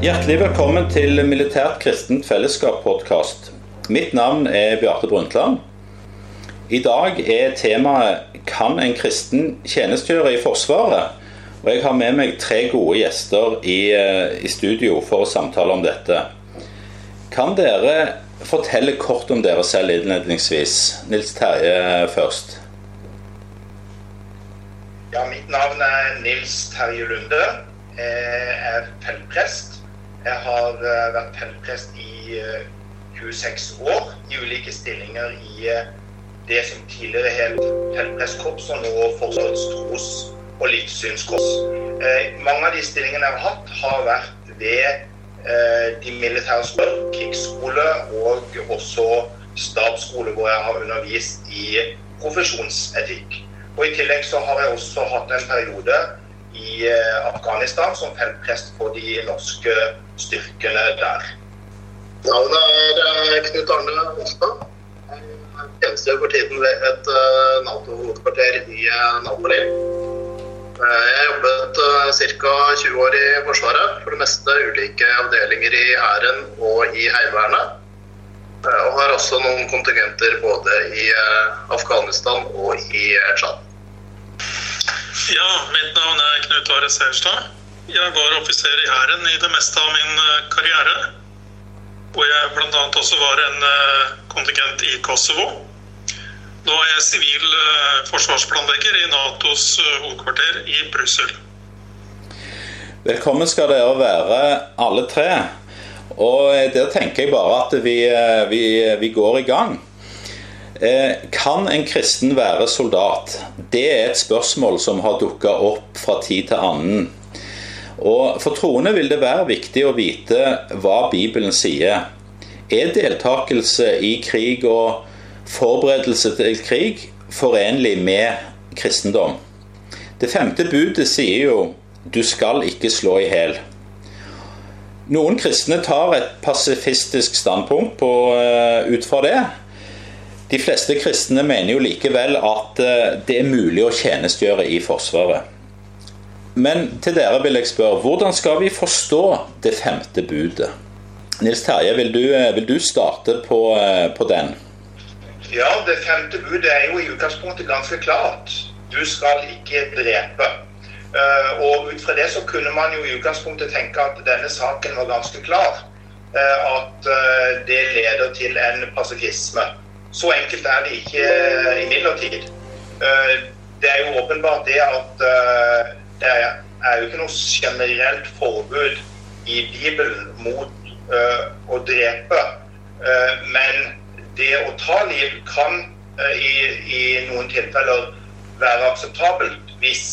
Hjertelig velkommen til Militært kristent fellesskap-podkast. Mitt navn er Bjarte Brundtland. I dag er temaet 'Kan en kristen tjenestegjøre i Forsvaret?' Og Jeg har med meg tre gode gjester i, eh, i studio for å samtale om dette. Kan dere fortelle kort om dere selv innledningsvis? Nils Terje først. Ja, Mitt navn er Nils Terje Lunde. Jeg er feltprest. Jeg har eh, vært feltprest i 26 eh, år i ulike stillinger i eh, det som tidligere het feltprestkorps, og nå Forsvarets tros- og livssynskorps. Mange av de stillingene jeg har hatt, har vært ved de militære skoler, krigsskole og også stabsskole, hvor jeg har undervist i profesjonsetikk. Og I tillegg så har jeg også hatt en periode i Afghanistan som feltprest på de norske styrkene der. Navnet er Knut Arne Onsdag. Tjenester for tiden ved et Nato-hovedkvarter i Napoli. Jeg jobbet ca. 20 år i Forsvaret, for det meste ulike avdelinger i Hæren og i Heimevernet. Og har også noen kontingenter både i Afghanistan og i Tsjad. Ja, mitt navn er Knut Are Seierstad. Jeg var offiser i Hæren i det meste av min karriere. Hvor jeg bl.a. også var en kontingent i Kosovo. Nå er jeg sivil forsvarsplanlegger i Natos hovedkvarter i Brussel. Velkommen skal dere være, alle tre. Og der tenker jeg bare at vi, vi, vi går i gang. Kan en kristen være soldat? Det er et spørsmål som har dukka opp fra tid til annen. Og For troende vil det være viktig å vite hva Bibelen sier. Er deltakelse i krig og forberedelse til krig forenlig med kristendom? Det femte budet sier jo 'du skal ikke slå i hjel'. Noen kristne tar et pasifistisk standpunkt på, ut fra det. De fleste kristne mener jo likevel at det er mulig å tjenestegjøre i Forsvaret. Men til dere vil jeg spørre, hvordan skal vi forstå det femte budet? Nils Terje, vil du, vil du starte på, på, den? Ja, det femte budet er jo i utgangspunktet ganske klart. Du skal ikke drepe. Og ut fra det så kunne man jo i utgangspunktet tenke at denne saken var ganske klar. At det leder til en pasifisme. Så enkelt er det ikke imidlertid. Det er jo åpenbart det at det er jo ikke noe generelt forbud i Bibelen mot å drepe. Men det å ta liv kan i, i, noen tilfeller være akseptabelt hvis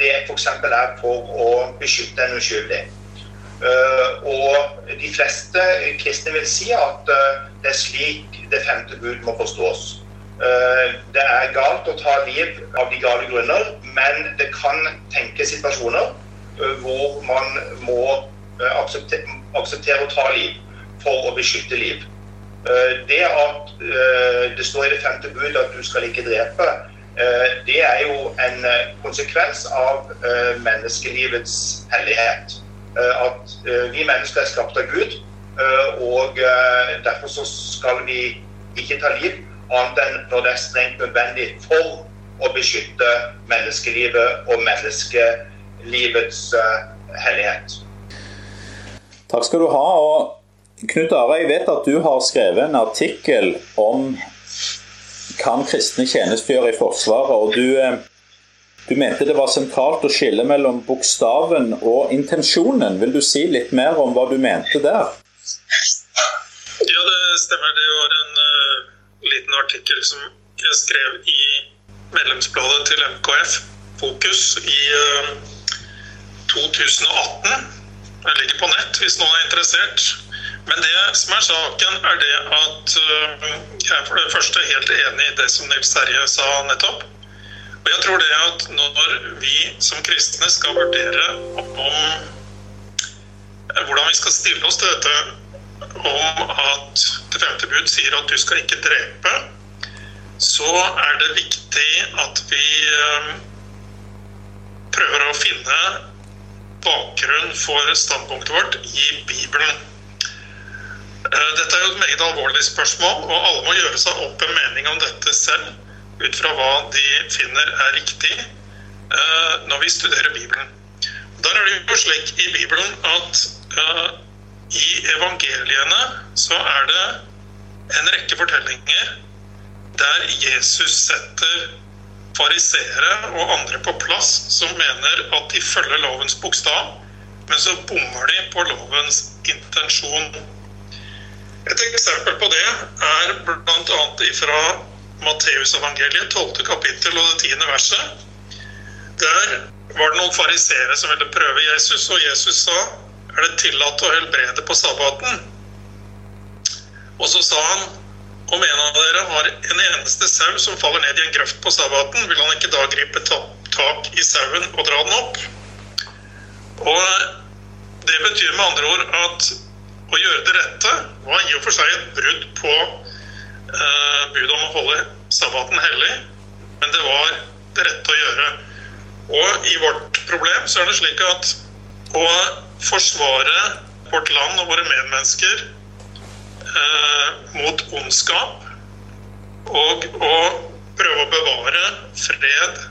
det f.eks. er for å beskytte en uskyldig. Og de fleste kristne vil si at det er slik det femte bud må forstås. Det er galt å ta liv av de gale grunner, men det kan tenkes situasjoner hvor man må akseptere, akseptere å ta liv for å beskytte liv. Det at det står i det femte bud at du skal ikke drepe, det er jo en konsekvens av menneskelivets hellighet. At vi mennesker er skapt av Gud, og derfor så skal vi ikke ta liv annet enn når det er strengt nødvendig for å beskytte menneskelivet og menneskelivets hellighet. Takk skal du ha. og Knut Are, jeg vet at du har skrevet en artikkel om kan kristne tjenestegjøre i Forsvaret. og du, du mente det var sentralt å skille mellom bokstaven og intensjonen. Vil du si litt mer om hva du mente der? Ja, det stemmer. Det var en uh, liten artikkel som jeg skrev i medlemsbladet til MKF, Fokus, i uh, 2018. Den ligger på nett hvis noen er interessert. Men det som er saken, er det at uh, jeg er for det første helt enig i det som Nils Terje sa nettopp. Og jeg tror det at når vi som kristne skal vurdere om hvordan vi skal stille oss til dette om at det femte bud sier at du skal ikke drepe, så er det viktig at vi prøver å finne bakgrunn for standpunktet vårt i Bibelen. Eh, dette er jo et meget alvorlig spørsmål, og alle må gjøre seg opp en mening om dette selv, ut fra hva de finner er riktig eh, når vi studerer Bibelen. Der er det jo slik i Bibelen at eh, i evangeliene så er det en rekke fortellinger der Jesus setter fariseere og andre på plass som mener at de følger lovens bokstav, men så bommer de på lovens intensjon. Et eksempel på det er bl.a. fra Matteusevangeliet, 12. kapittel og det 10. verset. Der var det noen fariseere som ville prøve Jesus, og Jesus sa er det tillatt å helbrede på sabbaten? Og så sa han om en av dere har en eneste sau som faller ned i en grøft på sabbaten, vil han ikke da gripe tak i sauen og dra den opp? Og Det betyr med andre ord at å gjøre det rette var i og for seg et brudd på eh, budet om å holde sabbaten hellig, men det var det rette å gjøre. Og i vårt problem så er det slik at å forsvare vårt land og våre medmennesker eh, mot ondskap. Og å prøve å bevare fred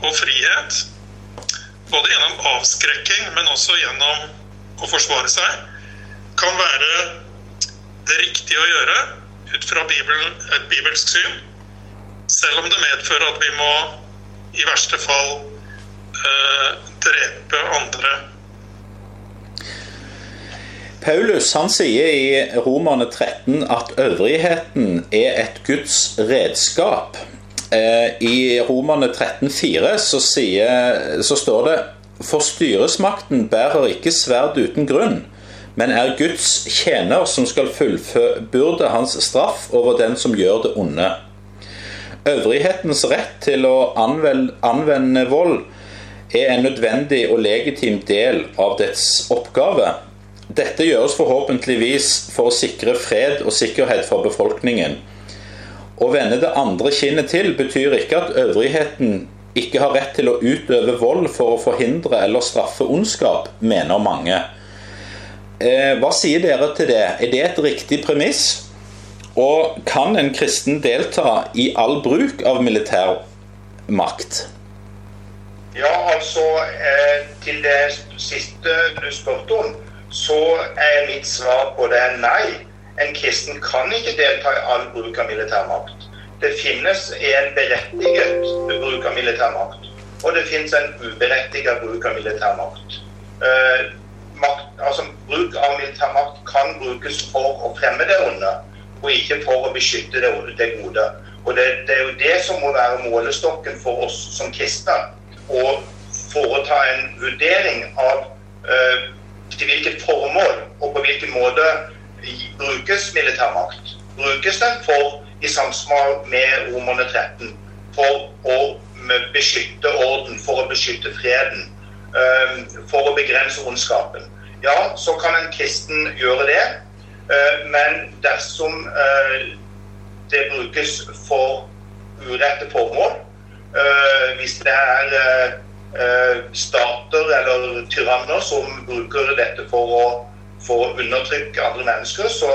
og frihet. Både gjennom avskrekking, men også gjennom å forsvare seg. Kan være det riktige å gjøre ut fra Bibelen, et bibelsk syn. Selv om det medfører at vi må i verste fall eh, drepe andre Paulus han sier i Romerne 13 at øvrigheten er et Guds redskap. Eh, I Romerne 13,4 så, så står det For styresmakten bærer ikke sverd uten grunn, men er Guds tjener som skal fullbyrde hans straff over den som gjør det onde. Øvrighetens rett til å anvende, vold er en nødvendig og legitim del av dets oppgave. Dette gjøres forhåpentligvis for å sikre fred og sikkerhet for befolkningen. Å vende det andre kinnet til betyr ikke at øvrigheten ikke har rett til å utøve vold for å forhindre eller straffe ondskap, mener mange. Eh, hva sier dere til det? Er det et riktig premiss? Og kan en kristen delta i all bruk av militær makt? Ja, altså eh, Til det siste du spurte om, så er mitt svar på det nei. En kristen kan ikke delta i all bruk av militær makt. Det finnes en berettiget bruk av militær makt, og det finnes en uberettiget bruk av militærmakt. Uh, makt, altså, bruk av militærmakt kan brukes for å fremme det onde, og ikke for å beskytte det, det gode. Og det, det, er jo det som må være målestokken for oss som kristne. Å foreta en vurdering av eh, til hvilket formål og på hvilken måte brukes militærmakt. Brukes den for, i samsvar med Romerne 13, for å beskytte orden, for å beskytte freden, um, for å begrense ondskapen? Ja, så kan en kristen gjøre det. Uh, men dersom uh, det brukes for urette formål, uh, hvis det er Eh, stater eller tyranner som bruker dette for å, for å undertrykke andre mennesker, så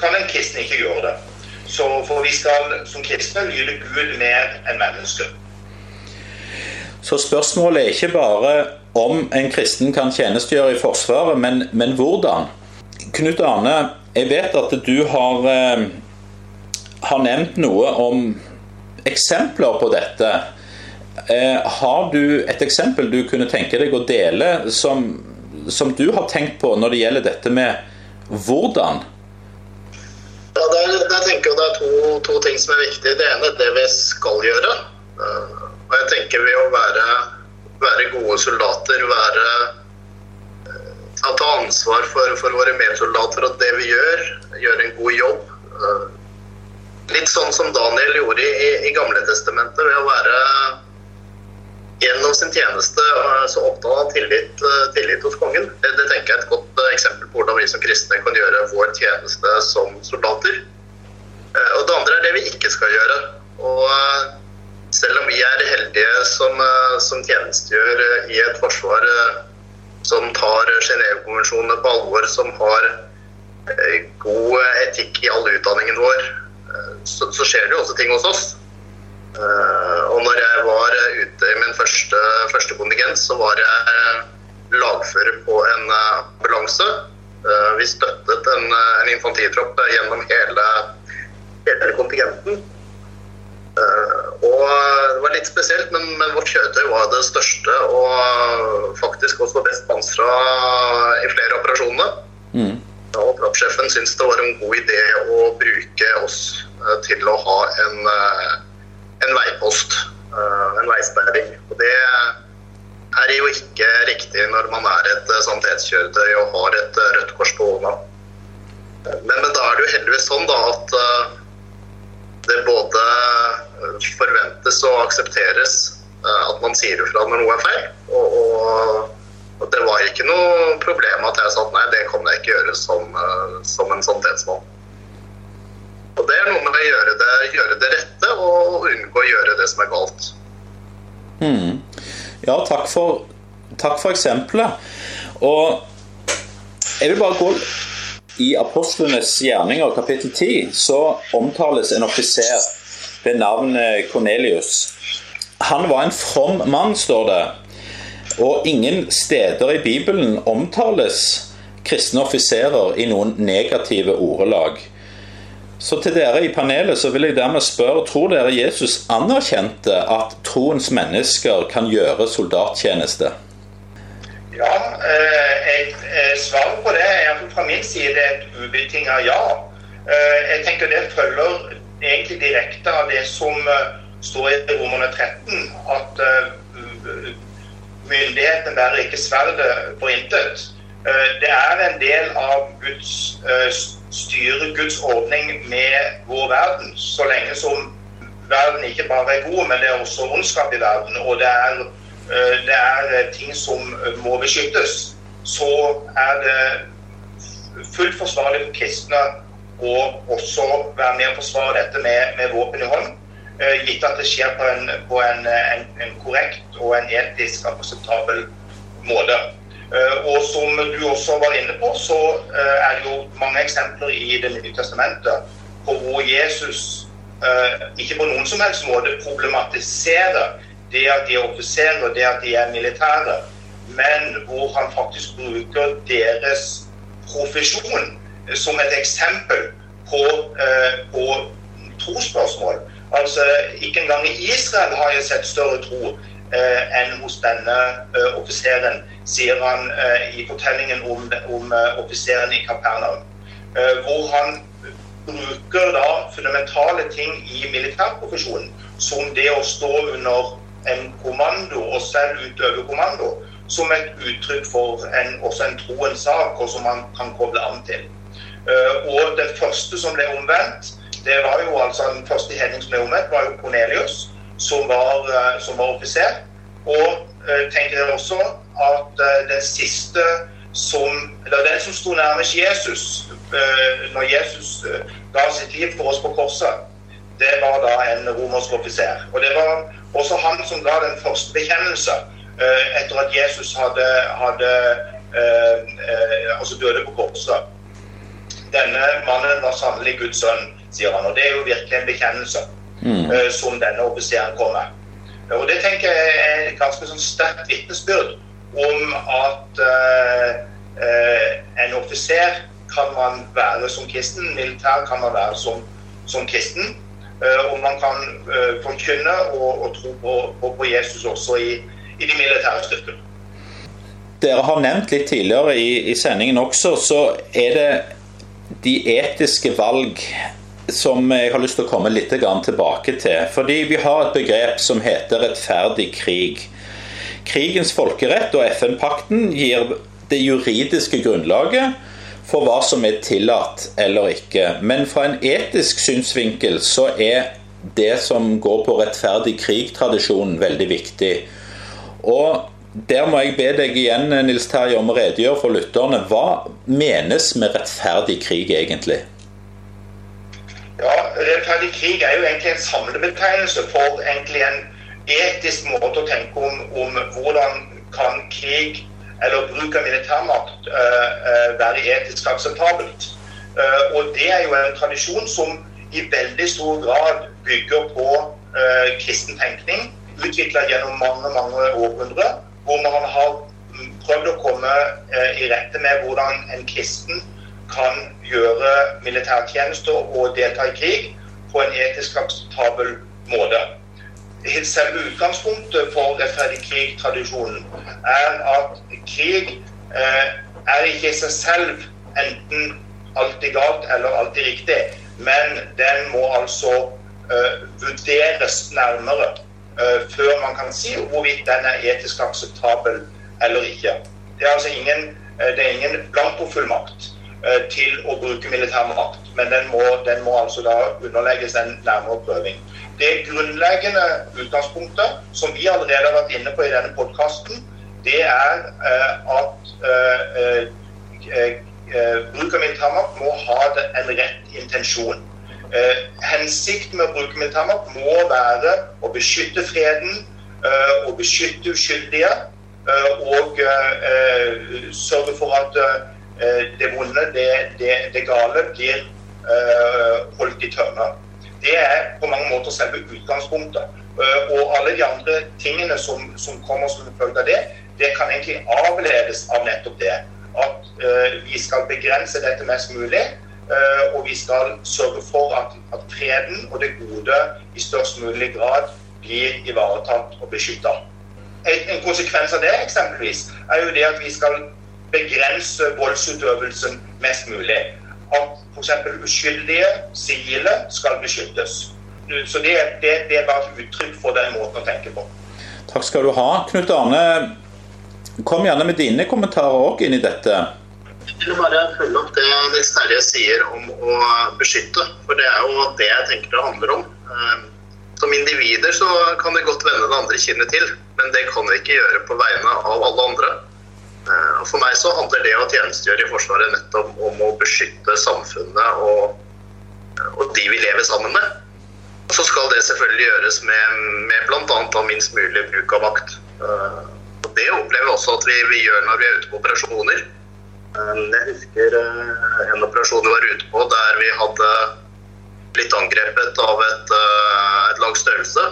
kan en kristen ikke gjøre det. Så For vi skal som kristne lyde Gud mer enn mennesker. Så spørsmålet er ikke bare om en kristen kan tjenestegjøre i Forsvaret, men, men hvordan? Knut Arne, jeg vet at du har, eh, har nevnt noe om eksempler på dette. Eh, har du et eksempel du kunne tenke deg å dele som, som du har tenkt på når det gjelder dette med hvordan? Ja, der, der tenker jeg Det er to, to, ting som er viktige. Det ene er det vi skal gjøre. Uh, og jeg tenker ved å være, være gode soldater, være ta, ta ansvar for, for, våre medsoldater og det vi gjør, gjøre en god jobb. Uh, litt sånn som Daniel gjorde i, i Gamle Testamentet, ved å være gjennom sin tjeneste så opptatt av tillit, eh, tillit, hos kongen. Det, det, tenker jeg er et godt eh, eksempel på hvordan vi som kristne kan gjøre vår tjeneste som soldater. Og det andre er det vi ikke skal gjøre. Og selv om vi er heldige som, som tjenestegjør i et forsvar som tar Genévekonvensjonene på alvor, som har eh, god etikk i all utdanningen vår, eh, så, så skjer det jo også ting hos oss. Eh, og når jeg var ute i min første, første kontingent, så var jeg lagfører på en ambulanse. Vi støttet en, en infanteritropp gjennom hele, hele kontingenten. Og Det var litt spesielt, men, men, vårt kjøretøy var det største og faktisk også best pansra i flere operasjoner. Mm. Og Trappsjefen syntes det var en god idé å bruke oss uh, til å ha en, uh, en veipost, en veisperring. Og det er jo ikke riktig når man er et sanitetskjøretøy og har et rødt kors på hånda. Men, men, da er det jo heldigvis sånn da at det både forventes og aksepteres eh, at man sier ifra når noe er feil. Og, og, det var ikke noe problem at jeg sa at nei, det kan jeg ikke gjøre som, eh, som en sannhetsmann. Og det er noe med å gjøre det, gjøre det rette og unngå å gjøre det som er galt. Mm. Ja, takk for, takk for eksempelet. Og jeg vil bare gå i apostlenes gjerninger, kapittel 10, så omtales en offiser ved navn Kornelius. Han var en from mann, står det. Og ingen steder i Bibelen omtales kristne offiserer i noen negative ordelag. Så til dere i panelet så vil jeg dermed spørre, tror dere Jesus anerkjente at troens mennesker kan gjøre soldattjeneste? Ja, eh, et eh, svar på det er fra min side et ubetinga ja. Eh, jeg tenker det følger egentlig direkte av det som står i Romerne 13, at myndigheten bærer ikke sverdet for intet. Det er en del av Guds styre, Guds ordning med vår verden, så lenge som verden ikke bare er god, men det er også ondskap i verden. og det er det er eh, ting som eh, må beskyttes, så er det fullt forsvarlig for kristne å også være med og forsvare dette med, med våpen i hånd. Gitt at det skjer på, en, på en, en, en, korrekt og en etisk akseptabel måte. Og som du også var inne på, så er det jo mange eksempler i Det nye testamentet på hvor Jesus ikke på noen som helst måte problematiserer det at de er offiserer, det at de er militære, men hvor han faktisk bruker deres profesjon som et eksempel på, eh, på trosspørsmål. Altså, ikke engang i Israel har jeg sett større tro eh, enn hos denne eh, offiseren, sier han eh, i fortellingen om, om eh, offiseren i Kapernaum. Eh, hvor han bruker da fundamentale ting i militærprofesjonen, som det å stå under en kommando og selv utøve kommando som et uttrykk for en, også en troens sak, og som man kan koble an til. Uh, og den første som ble omvendt, det var jo altså den første hedning som ble omvendt, var jo Cornelius, som var, uh, som var offiser. Og uh, tenker jeg også at den siste som Eller den som sto nærmest Jesus når Jesus ga sitt liv for oss på korset, det var da en romersk offiser. Og det var også han som ga den første bekjennelse eh, etter at Jesus hadde, hadde eh, eh, altså døde på korset. Denne mannen var sannelig Guds sønn, sier han. Og det er jo virkelig en bekjennelse mm. som denne offiseren kom med. Og det tenker jeg er et ganske sånn sterkt vitnesbyrd om at en offiser kan man være som kristen, militær kan man være som, som kristen. Eh, og man kan eh, forkynne og, og tro på, på, Jesus også i, i de militære styrkene. Dere har nevnt litt tidligere i, i sendingen også, så er det de etiske valg som jeg har lyst til å komme litt tilbake til. Fordi vi har et begrep som heter rettferdig krig. Krigens folkerett og FN-pakten gir det juridiske grunnlaget for hva som er tillatt eller ikke. Men fra en etisk synsvinkel så er det som går på rettferdig krig-tradisjonen, veldig viktig. Og der må jeg be deg igjen, Nils Terje, om å redegjøre for lytterne. Hva menes med rettferdig krig, egentlig? Ja, Rettferdig krig er jo egentlig en samlebetegnelse for egentlig en etisk måte å tenke om, om hvordan kan krig eller bruk av militærmakt være etisk akseptabelt. Og det er jo en tradisjon som i veldig stor grad bygger på kristen tenkning, utvikla gjennom mange, mange århundrer, hvor man har prøvd å komme i rette med hvordan en kristen kan gjøre militærtjenester og delta i krig på en etisk akseptabel måte. Selve utgangspunktet for rettferdig krig-tradisjonen er at krig eh, er ikke i seg selv enten alltid galt eller alltid riktig, men den må altså eh, vurderes nærmere eh, før man kan si hvorvidt den er etisk akseptabel eller ikke. Det er altså ingen, det er ingen blankofullmakt til å bruke militær makt, men den må, den må altså da underlegges en nærmere prøving. Det grunnleggende utgangspunktet, som vi allerede har vært inne på i denne podkasten, det er uh, at uh, bruk av militærmakt må ha en rett intensjon. hensikten med å bruke militærmakt må være å beskytte freden og beskytte uskyldige. og sørge for at det vonde, det, det, det gale, blir holdt i tømmer. Det er på mange måter selve utgangspunktet. Eh, og alle de andre tingene som, som kommer som følge av det, det kan egentlig avledes av nettopp det. At vi skal begrense dette mest mulig. Uh, og vi skal sørge for at, at, freden og det gode i størst mulig grad blir ivaretatt og beskytta. En konsekvens av det eksempelvis er jo det at vi skal begrense voldsutøvelsen mest mulig at f.eks. uskyldige sivile skal beskyttes. Så det, det, det, er bare et uttrykk for den måten å tenke på. Takk skal du ha. Knut Arne, kom gjerne med dine kommentarer òg inn i dette. Jeg vil bare følge opp det Nils Terje sier om å beskytte. For det er jo det jeg tenker det handler om. Eh, som individer så kan det godt vende det andre kinnet til, men det kan vi ikke gjøre på vegne av alle andre. Eh, for meg så handler det å tjenestegjøre i Forsvaret nettopp om å beskytte samfunnet og, og de vi lever sammen med. Så skal det selvfølgelig gjøres med, med bl.a. minst mulig bruk av makt. Eh, og det opplever vi også at vi, vi, gjør når vi er ute på operasjoner. Eh, jeg husker en operasjon vi var ute på der vi hadde blitt angrepet av et, et lag størrelse.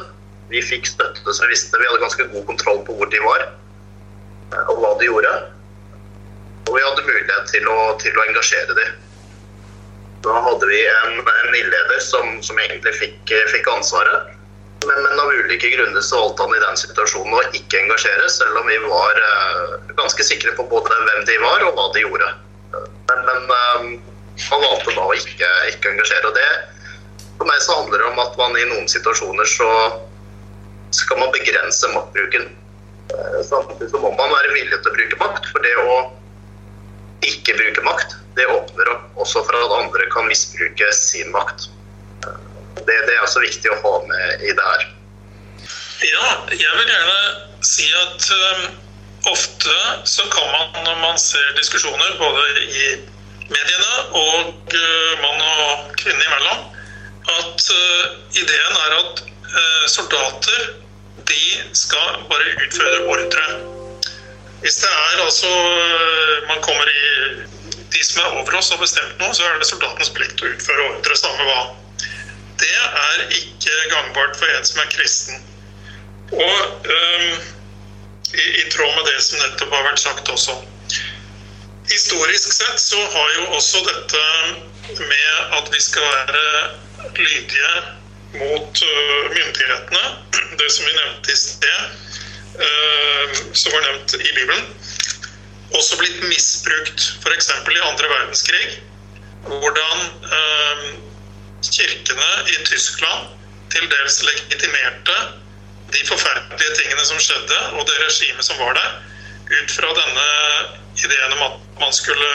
Vi fikk støtte så vi visste vi hadde ganske god kontroll på hvor de var og hva de gjorde. Og vi hadde mulighet til å, til å engasjere dem. Da hadde vi en, en ildleder som, som, egentlig fikk, fikk ansvaret. Men, men, av ulike grunner så valgte han i den situasjonen å ikke engasjere, selv om vi var uh, ganske sikre på både hvem de var og hva de gjorde. Men, men uh, han valgte da å ikke, ikke, engasjere. Og det, for meg så handler det om at man i noen situasjoner så skal man begrense maktbruken. Eh, samtidig så må man være villig til å bruke makt. For det å ikke bruke makt, det åpner opp også for at andre kan misbruke sin makt. Eh, det, det er også viktig å ha med i det her. Ja, jeg vil gjerne si at um, ofte så kan man, når man ser diskusjoner både i mediene og mann og kvinne imellom, at ideen er at uh, soldater de skal bare utføre ordre. Hvis det er altså man kommer i De som er over oss har bestemt noe, så er det soldatens plikt å utføre ordre, samme hva. Det er ikke gangbart for en som er kristen. Og um, i, i, tråd med det som nettopp har vært sagt også. Historisk sett så har jo også dette med at vi skal være lydige mot uh, myndighetene, det som vi nevnte i sted, uh, som var nevnt i Bibelen, også blitt misbrukt. F.eks. i andre verdenskrig, hvordan uh, kirkene i Tyskland til dels legitimerte de forferdelige tingene som skjedde, og det regimet som var der, ut fra denne ideen om at man skulle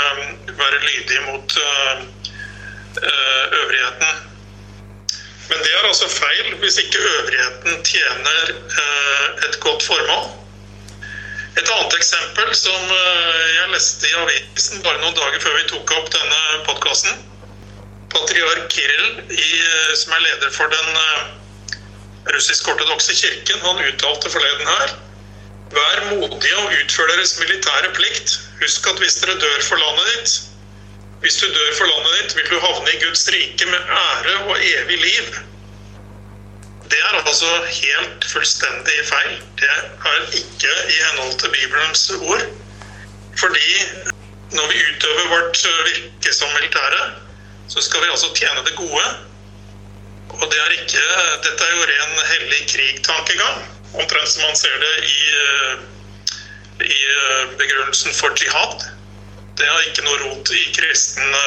være lydig mot øvrigheten. Men det er altså feil hvis ikke øvrigheten tjener eh, et godt formål. Et annet eksempel som eh, jeg leste i avisen bare noen dager før vi tok opp denne podkasten. Patriark Kirill, eh, som er leder for den russisk-ortodokse kirken, han uttalte forleden her Vær modige og utfør deres militære plikt. Husk at hvis dere dør for landet ditt, hvis du dør for landet ditt, vil du havne i Guds rike med ære og evig liv. Det er altså helt fullstendig feil. Det er ikke i henhold til Bibelens ord. Fordi når vi utøver vårt virke som militære, så skal vi altså tjene det gode. Og det er ikke Dette er jo ren hellig krig-tankegang. Omtrent som man ser det i, i begrunnelsen for jihad. Det har ikke noe rot i kristen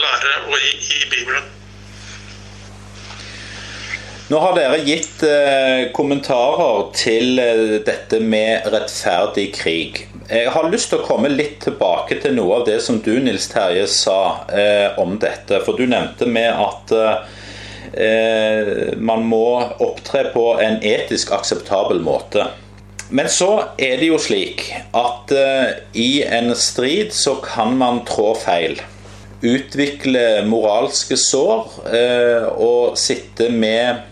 lære og i, i Bibelen. Nå har dere gitt eh, kommentarer til eh, dette med rettferdig krig. Jeg har lyst til å komme litt tilbake til noe av det som du, Nils Terje, sa eh, om dette. For du nevnte med at eh, man må opptre på en etisk akseptabel måte. Men så er det jo slik at eh, i en strid så kan man trå feil utvikle moralske sår eh, og sitte med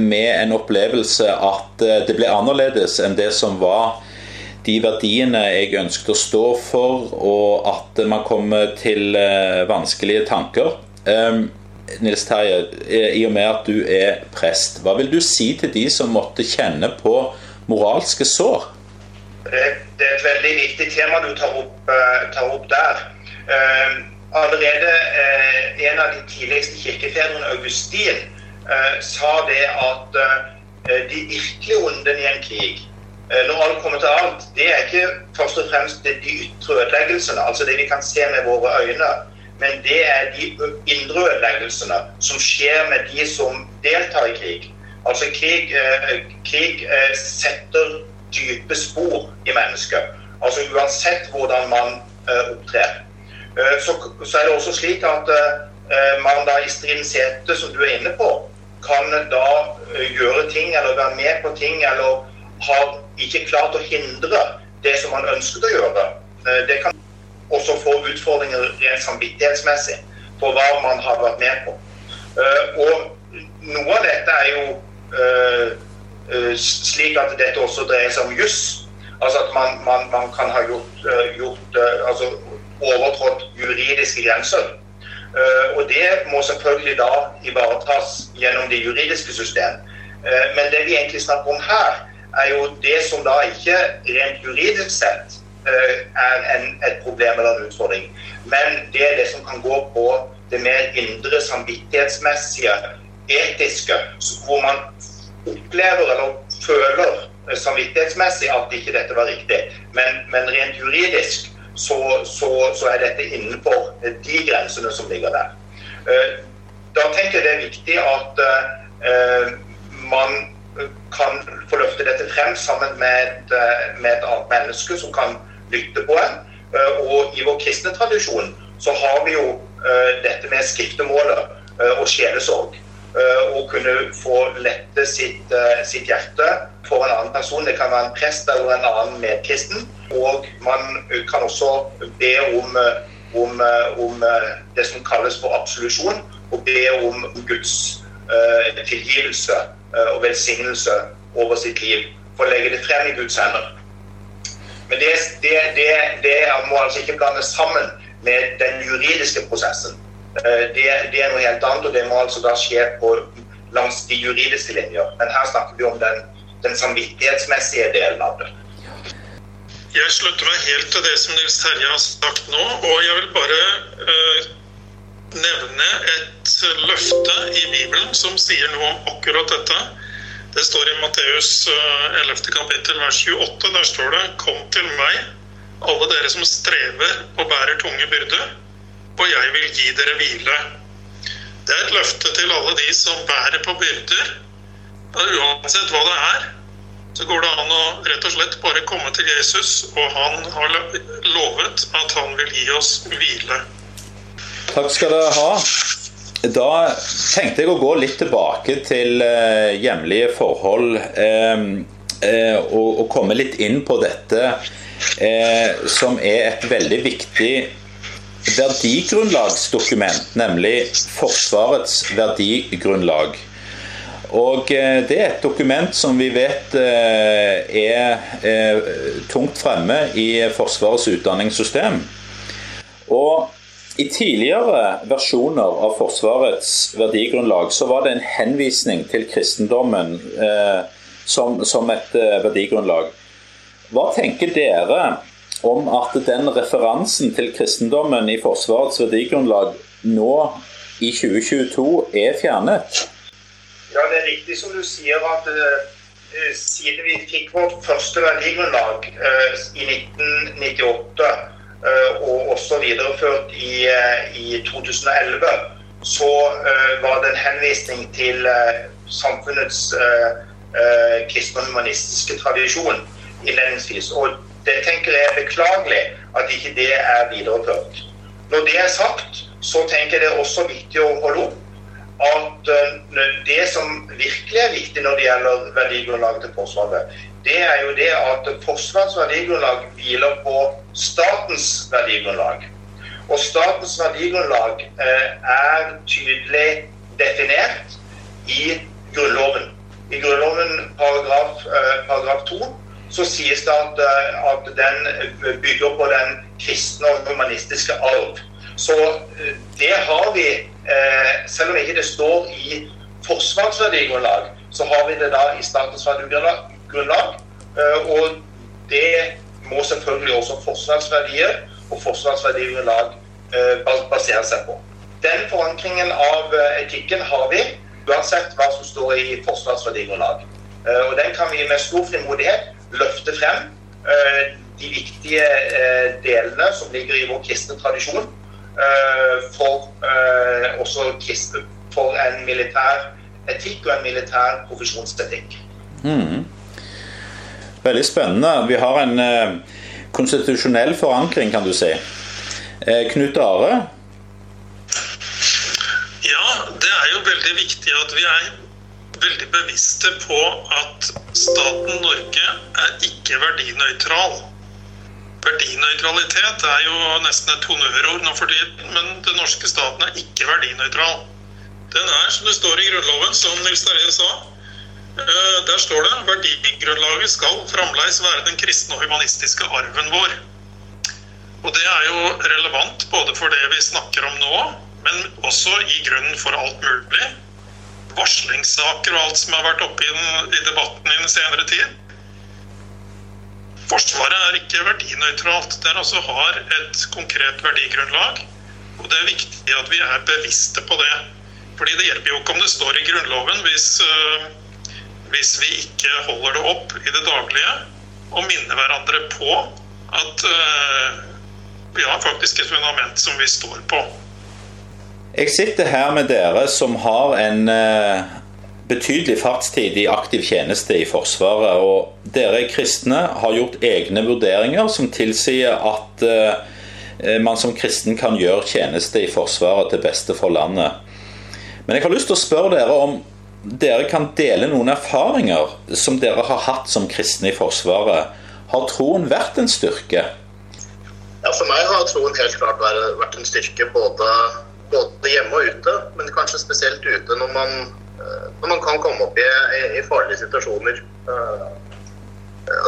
med en opplevelse at eh, det ble annerledes enn det som var de verdiene jeg ønsket å stå for, og at man kommer til vanskelige tanker. Nils Terje, i og med at du er prest, hva vil du si til de som måtte kjenne på moralske sår? Det er et veldig viktig tema du tar opp, eh, tar opp der. Ehm, allerede en av de tidligste kirkefedrene, Augustin, Eh, sa det at eh, de virkelig ondene i en krig, eh, når alt kommer til alt, det er ikke først og fremst de ytre ødeleggelsene, altså det vi kan se med våre øyne, men det er de indre ødeleggelsene som skjer med de som deltar i krig. Altså krig, krig setter dype spor i mennesket. Altså uansett hvordan man opptrer. Så, så er det også slik at man da i stridens hete, som du er inne på, kan da eh, gjøre ting eller være med på ting eller har ikke klart å hindre det som man ønsket å gjøre. Eh, det kan også få utfordringer rent samvittighetsmessig på hva man har vært med på. Eh, og noe av dette er jo slik at dette også dreier seg om juss. Altså at man, man, man, kan ha gjort, gjort altså overtrådt juridiske grenser. Eh, og det må selvfølgelig da ivaretas gjennom det juridiske system. Eh, men det vi egentlig snakker om her, er jo det som da ikke rent juridisk sett eh, er en, et problem eller en utfordring. Men det er det som kan gå på det mer indre samvittighetsmessige, etiske, hvor man opplever eller føler samvittighetsmessig at ikke dette var riktig. Men, men rent juridisk så, så, så, er dette innenfor de grensene som ligger der. Eh, da tenker jeg det er viktig at eh, man kan få løfte dette frem sammen med et, med et annet menneske som kan lytte på en. Eh, og i vår kristne tradisjon så har vi jo dette med skriftemålet og sjelesorg. Å kunne få lette sitt, sitt hjerte for en annen person. Det kan være en prest eller en annen medkristen. Og man kan også be om, om, om det som kalles for absolusjon, og be om Guds tilgivelse og velsignelse over sitt liv. For å legge det frem i Guds hender. Men det, det, det, det må altså ikke blandes sammen med den juridiske prosessen. Uh, det, er noe helt annet, og det må altså da skje på, langs de juridiske linjer. Men her snakker vi om den, den samvittighetsmessige delen av det. Jeg slutter meg helt til det som Nils Terje har sagt nå. Og jeg vil bare eh, nevne et løfte i Bibelen som sier noe om akkurat dette. Det står i Matteus 11. Eh, kapittel vers 28. Der står det Kom til meg, alle dere som strever og bærer tunge byrder, og jeg vil gi dere hvile. Det er et løfte til alle de som bærer på byrder, uansett hva det er så går det an å rett og slett bare komme til Jesus, og han har lovet at han vil gi oss hvile. Takk skal dere ha. Da tenkte jeg å gå litt tilbake til uh, hjemlige forhold uh, uh, og, komme litt inn på dette som er et veldig viktig verdigrunnlagsdokument, nemlig Forsvarets verdigrunnlag. Og det er et dokument som vi vet er, er tungt fremme i Forsvarets utdanningssystem. Og i tidligere versjoner av Forsvarets verdigrunnlag så var det en henvisning til kristendommen eh, som, et eh, verdigrunnlag. Hva tenker dere om at den referansen til kristendommen i Forsvarets verdigrunnlag nå i 2022 er fjernet? Ja, Det er riktig som du sier at uh, siden vi fikk vårt første verdigrunnlag uh, i 1998 Eh, og også videreført i, eh, i 2011, så eh, var det en henvisning til samfunnets kristne og humanistiske tradisjon innledningsvis. Og det tenker jeg er beklagelig at ikke det er videreført. Når det er sagt, så tenker jeg det er også viktig å holde opp at det som virkelig er viktig når det gjelder verdigrunnlaget til Forsvaret, det er jo det at Forsvarets verdigrunnlag hviler på statens verdigrunnlag. Og statens verdigrunnlag eh, er tydelig definert i Grunnloven. I Grunnloven paragraf, eh, paragraf 2 så sies det at, eh, at, den bygger på den kristne og humanistiske arv. Så det har vi, selv om ikke det står i forsvarsverdigrunnlag, så har vi det da i statens verdigrunnlag. Eh, og det må selvfølgelig også forsvarsverdier og forsvarsverdigrunnlag eh, basere seg på. Den forankringen av eh, etikken har vi uansett hva som står i forsvarsverdigrunnlag. Og den kan vi med stor frimodighet løfte frem. De viktige delene som ligger i vår kristne tradisjon for, også for en militær etikk og en militær profesjonsetikk. Mm. Veldig spennende. Vi har en eh, konstitusjonell forankring, kan du si. Eh, Knut Are? Ja, det er jo veldig viktig at vi er veldig bevisste på at staten Norge er ikke verdinøytral. Verdinøytralitet er jo nesten et honnørord nå for tiden, men den norske staten er ikke verdinøytral. Den er, som det står i Grunnloven, som Nils Terje sa, Eh, der står det verdigrunnlaget skal fremdeles være den kristne og humanistiske arven vår. Og det er jo relevant både for det vi snakker om nå, men også i grunnen for alt mulig. Varslingssaker og alt som har vært oppe i, den, i debatten i den senere tid. Forsvaret er ikke verdinøytralt. Det altså har et konkret verdigrunnlag. Og det er viktig at vi er bevisste på det. Fordi det hjelper jo ikke om det står i Grunnloven hvis uh, hvis vi ikke holder det opp i det daglige og minner hverandre på at uh, vi har faktisk et fundament som vi står på. Jeg sitter her med dere som har en uh, betydelig fartstid i aktiv tjeneste i Forsvaret. Og dere kristne har gjort egne vurderinger som tilsier at uh, man som kristen kan gjøre tjeneste i Forsvaret til beste for landet. Men jeg har lyst til å spørre dere om dere kan dele noen erfaringer som dere har hatt som kristne i Forsvaret. Har troen vært en styrke? Ja, For meg har troen helt klart vært en styrke både, både hjemme og ute. Men kanskje spesielt ute når man, eh, når man kan komme opp i, i, farlige situasjoner. Uh,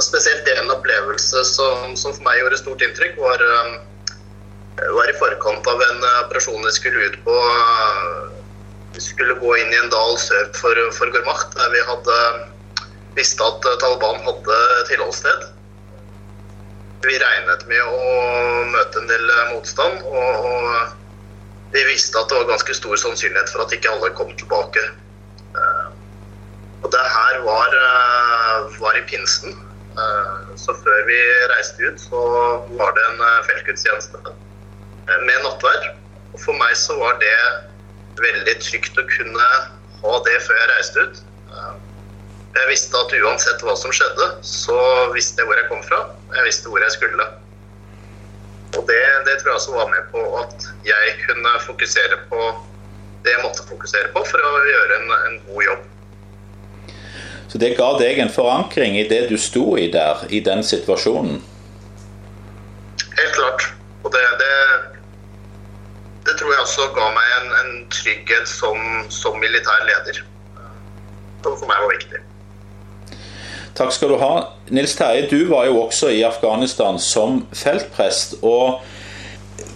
spesielt en opplevelse som, som, for meg gjorde stort inntrykk, var, uh, var i forkant av en operasjon jeg skulle ut på. Vi skulle gå inn i en dal sør for, for Gurmach, der vi hadde visste at Taliban hadde tilholdssted. Vi regnet med å møte en del motstand, og, og vi visste at det var ganske stor sannsynlighet for at ikke alle kom tilbake. Eh, og det her var, eh, var i pinsen. Eh, så før vi reiste ut, så var det en feltgudstjeneste med nattverd. Og for meg så var det veldig trygt å kunne ha det før jeg reiste ut. Jeg visste at uansett hva som skjedde, så visste jeg hvor jeg kom fra. Jeg visste hvor jeg skulle. Og det, det tror jeg også var med på at jeg kunne fokusere på det jeg måtte fokusere på for å gjøre en, en god jobb. Så det ga deg en forankring i det du sto i der, i den situasjonen? Helt klart. Og det, det det tror jeg også ga meg en, en trygghet som, som, militær leder. som for meg var viktig. Takk skal du ha. Nils Terje, du var jo også i Afghanistan som feltprest. og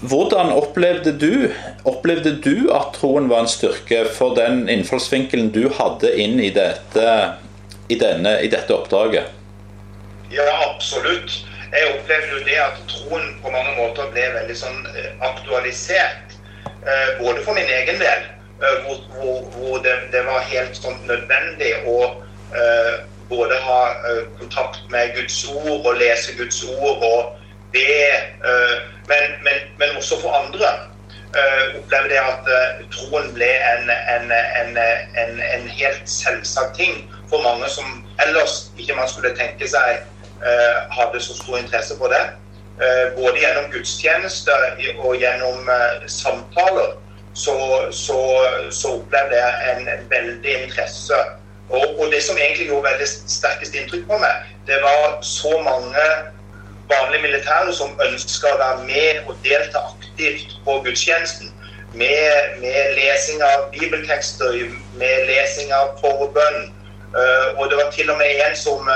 hvordan opplevde du, opplevde du at troen var en styrke for den innfallsvinkelen du hadde inn i dette, i denne, i dette oppdraget? Ja, absolutt. Jeg opplevde jo det at troen på mange måter ble veldig sånn eh, aktualisert. Eh, både for min egen del, eh, hvor, hvor, hvor det, det, var helt sånn nødvendig å både ha kontakt med Guds ord og lese Guds ord og be. Men, men, men også for andre opplevde jeg at troen ble en, en, en, en, helt selvsagt ting for mange som ellers ikke man skulle tenke seg hadde så stor interesse på det. Eh, både gjennom gudstjeneste og gjennom eh, samtaler, så, så, så opplevde jeg en veldig interesse. Og, og, det som egentlig gjorde veldig sterkest inntrykk på meg, det var så mange vanlige militære som ønska å være med og delta aktivt på gudstjenesten. Med, med lesing av bibeltekster, med lesing av forbønn. Uh, og det var til og med en som,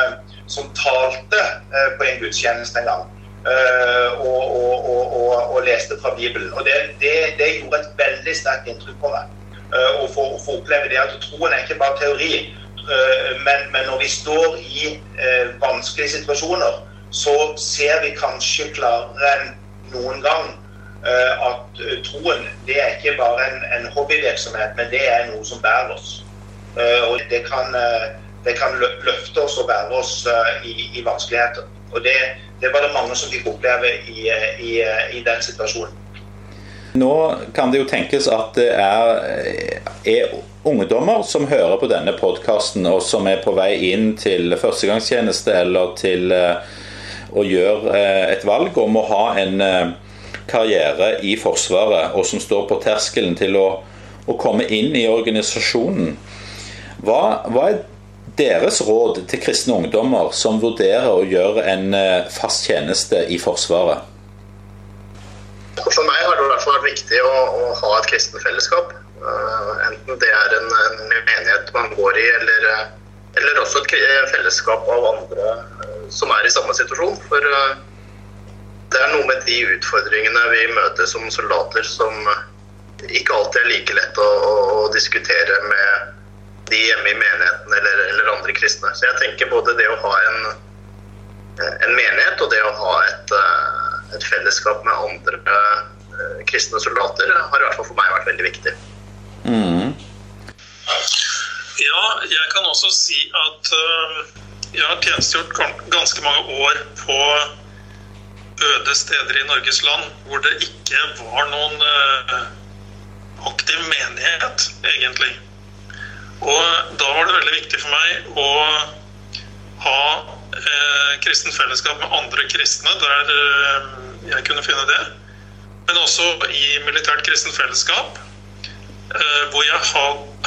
som talte uh, på en gudstjeneste en gang. Uh, og, og, og, og, leste fra Bibelen. Og det, det, det, gjorde et veldig sterkt inntrykk på meg. Å få, oppleve det at troen er ikke bare teori. Uh, men, men, når vi står i vanskelige situasjoner, så ser vi kanskje klarere enn noen gang at troen det er ikke bare en, en, hobbyvirksomhet, men det er noe som bærer oss. og det kan, det kan løfte oss og bære oss i, i vanskeligheter. Og det, det var det mange som fikk oppleve i, i, i, den situasjonen. Nå kan det jo tenkes at det er, er ungdommer som hører på denne podkasten, og som er på vei inn til førstegangstjeneste eller til eh, å gjøre eh, et valg om å ha en eh, karriere i Forsvaret, og som står på terskelen til å, å komme inn i organisasjonen. Hva, hva er deres råd til kristne ungdommer som vurderer å gjøre en fast tjeneste i Forsvaret? For meg har det i hvert fall vært viktig å, å ha et kristen fellesskap. Uh, enten det er en, en, menighet man går i, eller, eh, eller også et fellesskap av andre uh, som er i samme situasjon. For det er noe med de utfordringene vi møter som soldater som ikke alltid er like lett å, å, diskutere med de hjemme i menigheten eller, eller, andre kristne. Så jeg tenker både det å ha en, en menighet og det å ha et, eh, et fellesskap med andre eh, kristne soldater har i hvert fall for meg vært veldig viktig. Mm. Ja, jeg kan også si at uh, jeg har tjenestegjort ganske mange år på øde steder i Norges land hvor det ikke var noen uh, aktiv menighet, egentlig. Og da var det veldig viktig for meg å ha eh, kristent fellesskap med andre kristne der eh, jeg kunne finne det. Men også i militært kristent fellesskap, eh, hvor jeg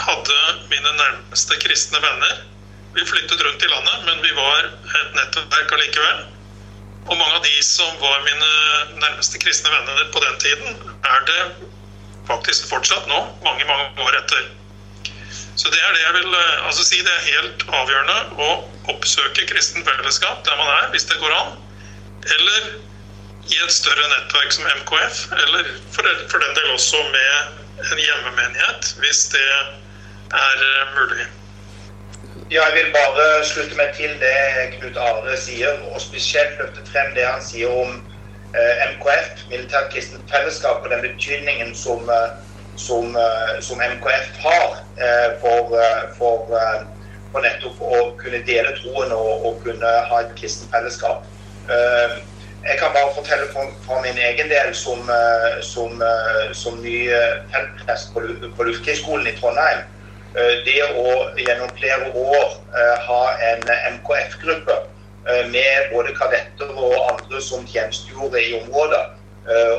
hadde mine nærmeste kristne venner. Vi flyttet rundt i landet, men vi var et nettverk allikevel. Og mange av de som var mine nærmeste kristne venner på den tiden, er det faktisk fortsatt nå, mange, mange år etter. Så det er det jeg vil eh, altså si. Det er helt avgjørende å oppsøke kristen fellesskap der man er, hvis det går an. Eller i et større nettverk som MKF, eller for den del også med en hjemmemenighet, hvis det er eh, mulig. Ja, jeg vil bare slutte meg til det Knut Are sier, og spesielt løfte frem det han sier om eh, MKF, Militært kristent fellesskap, og den betydningen som eh, som, eh, som MKF har eh, for, eh, for, for, nettopp å kunne dele troen og, og kunne ha et kristent fellesskap. Jeg kan bare fortelle for min egen del som, som, som ny feltprest på, på Luftkrigsskolen i Trondheim. Det å gjennom flere år ha en MKF-gruppe med både kadetter og andre som tjenestegjorde i området,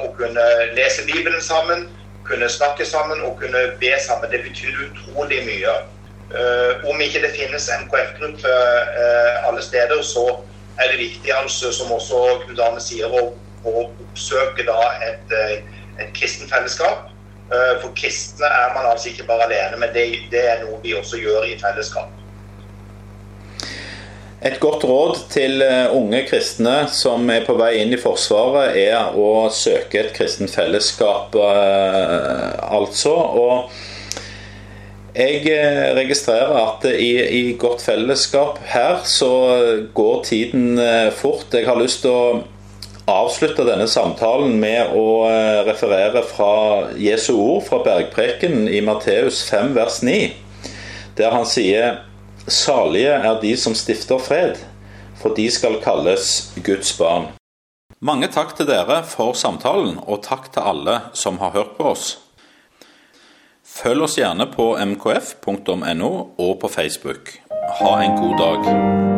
og kunne lese Bibelen sammen, kunne snakke sammen og kunne be sammen. Det betyr utrolig mye. Om ikke det finnes MKF-gruppe eh, alle steder, så er det viktig, altså, som også Knut sier, å, å oppsøke da et, uh, et kristen fellesskap. For kristne er man altså ikke bare alene, men det, det er noe vi også gjør i fellesskap. Et godt råd til eh, unge kristne som er på vei inn i Forsvaret, er å søke et kristent fellesskap, eh, altså. Og jeg eh, registrerer at i, i godt fellesskap her så går tiden fort. Jeg har lyst til å avslutte denne samtalen med å referere fra Jesu ord fra bergpreken i Matteus 5 vers 9, der han sier Salige er de som stifter fred, for de skal kalles Guds barn. Mange takk til dere for samtalen, og takk til alle som har hørt på oss. Følg oss gjerne på mkf.no og på Facebook. Ha en god dag.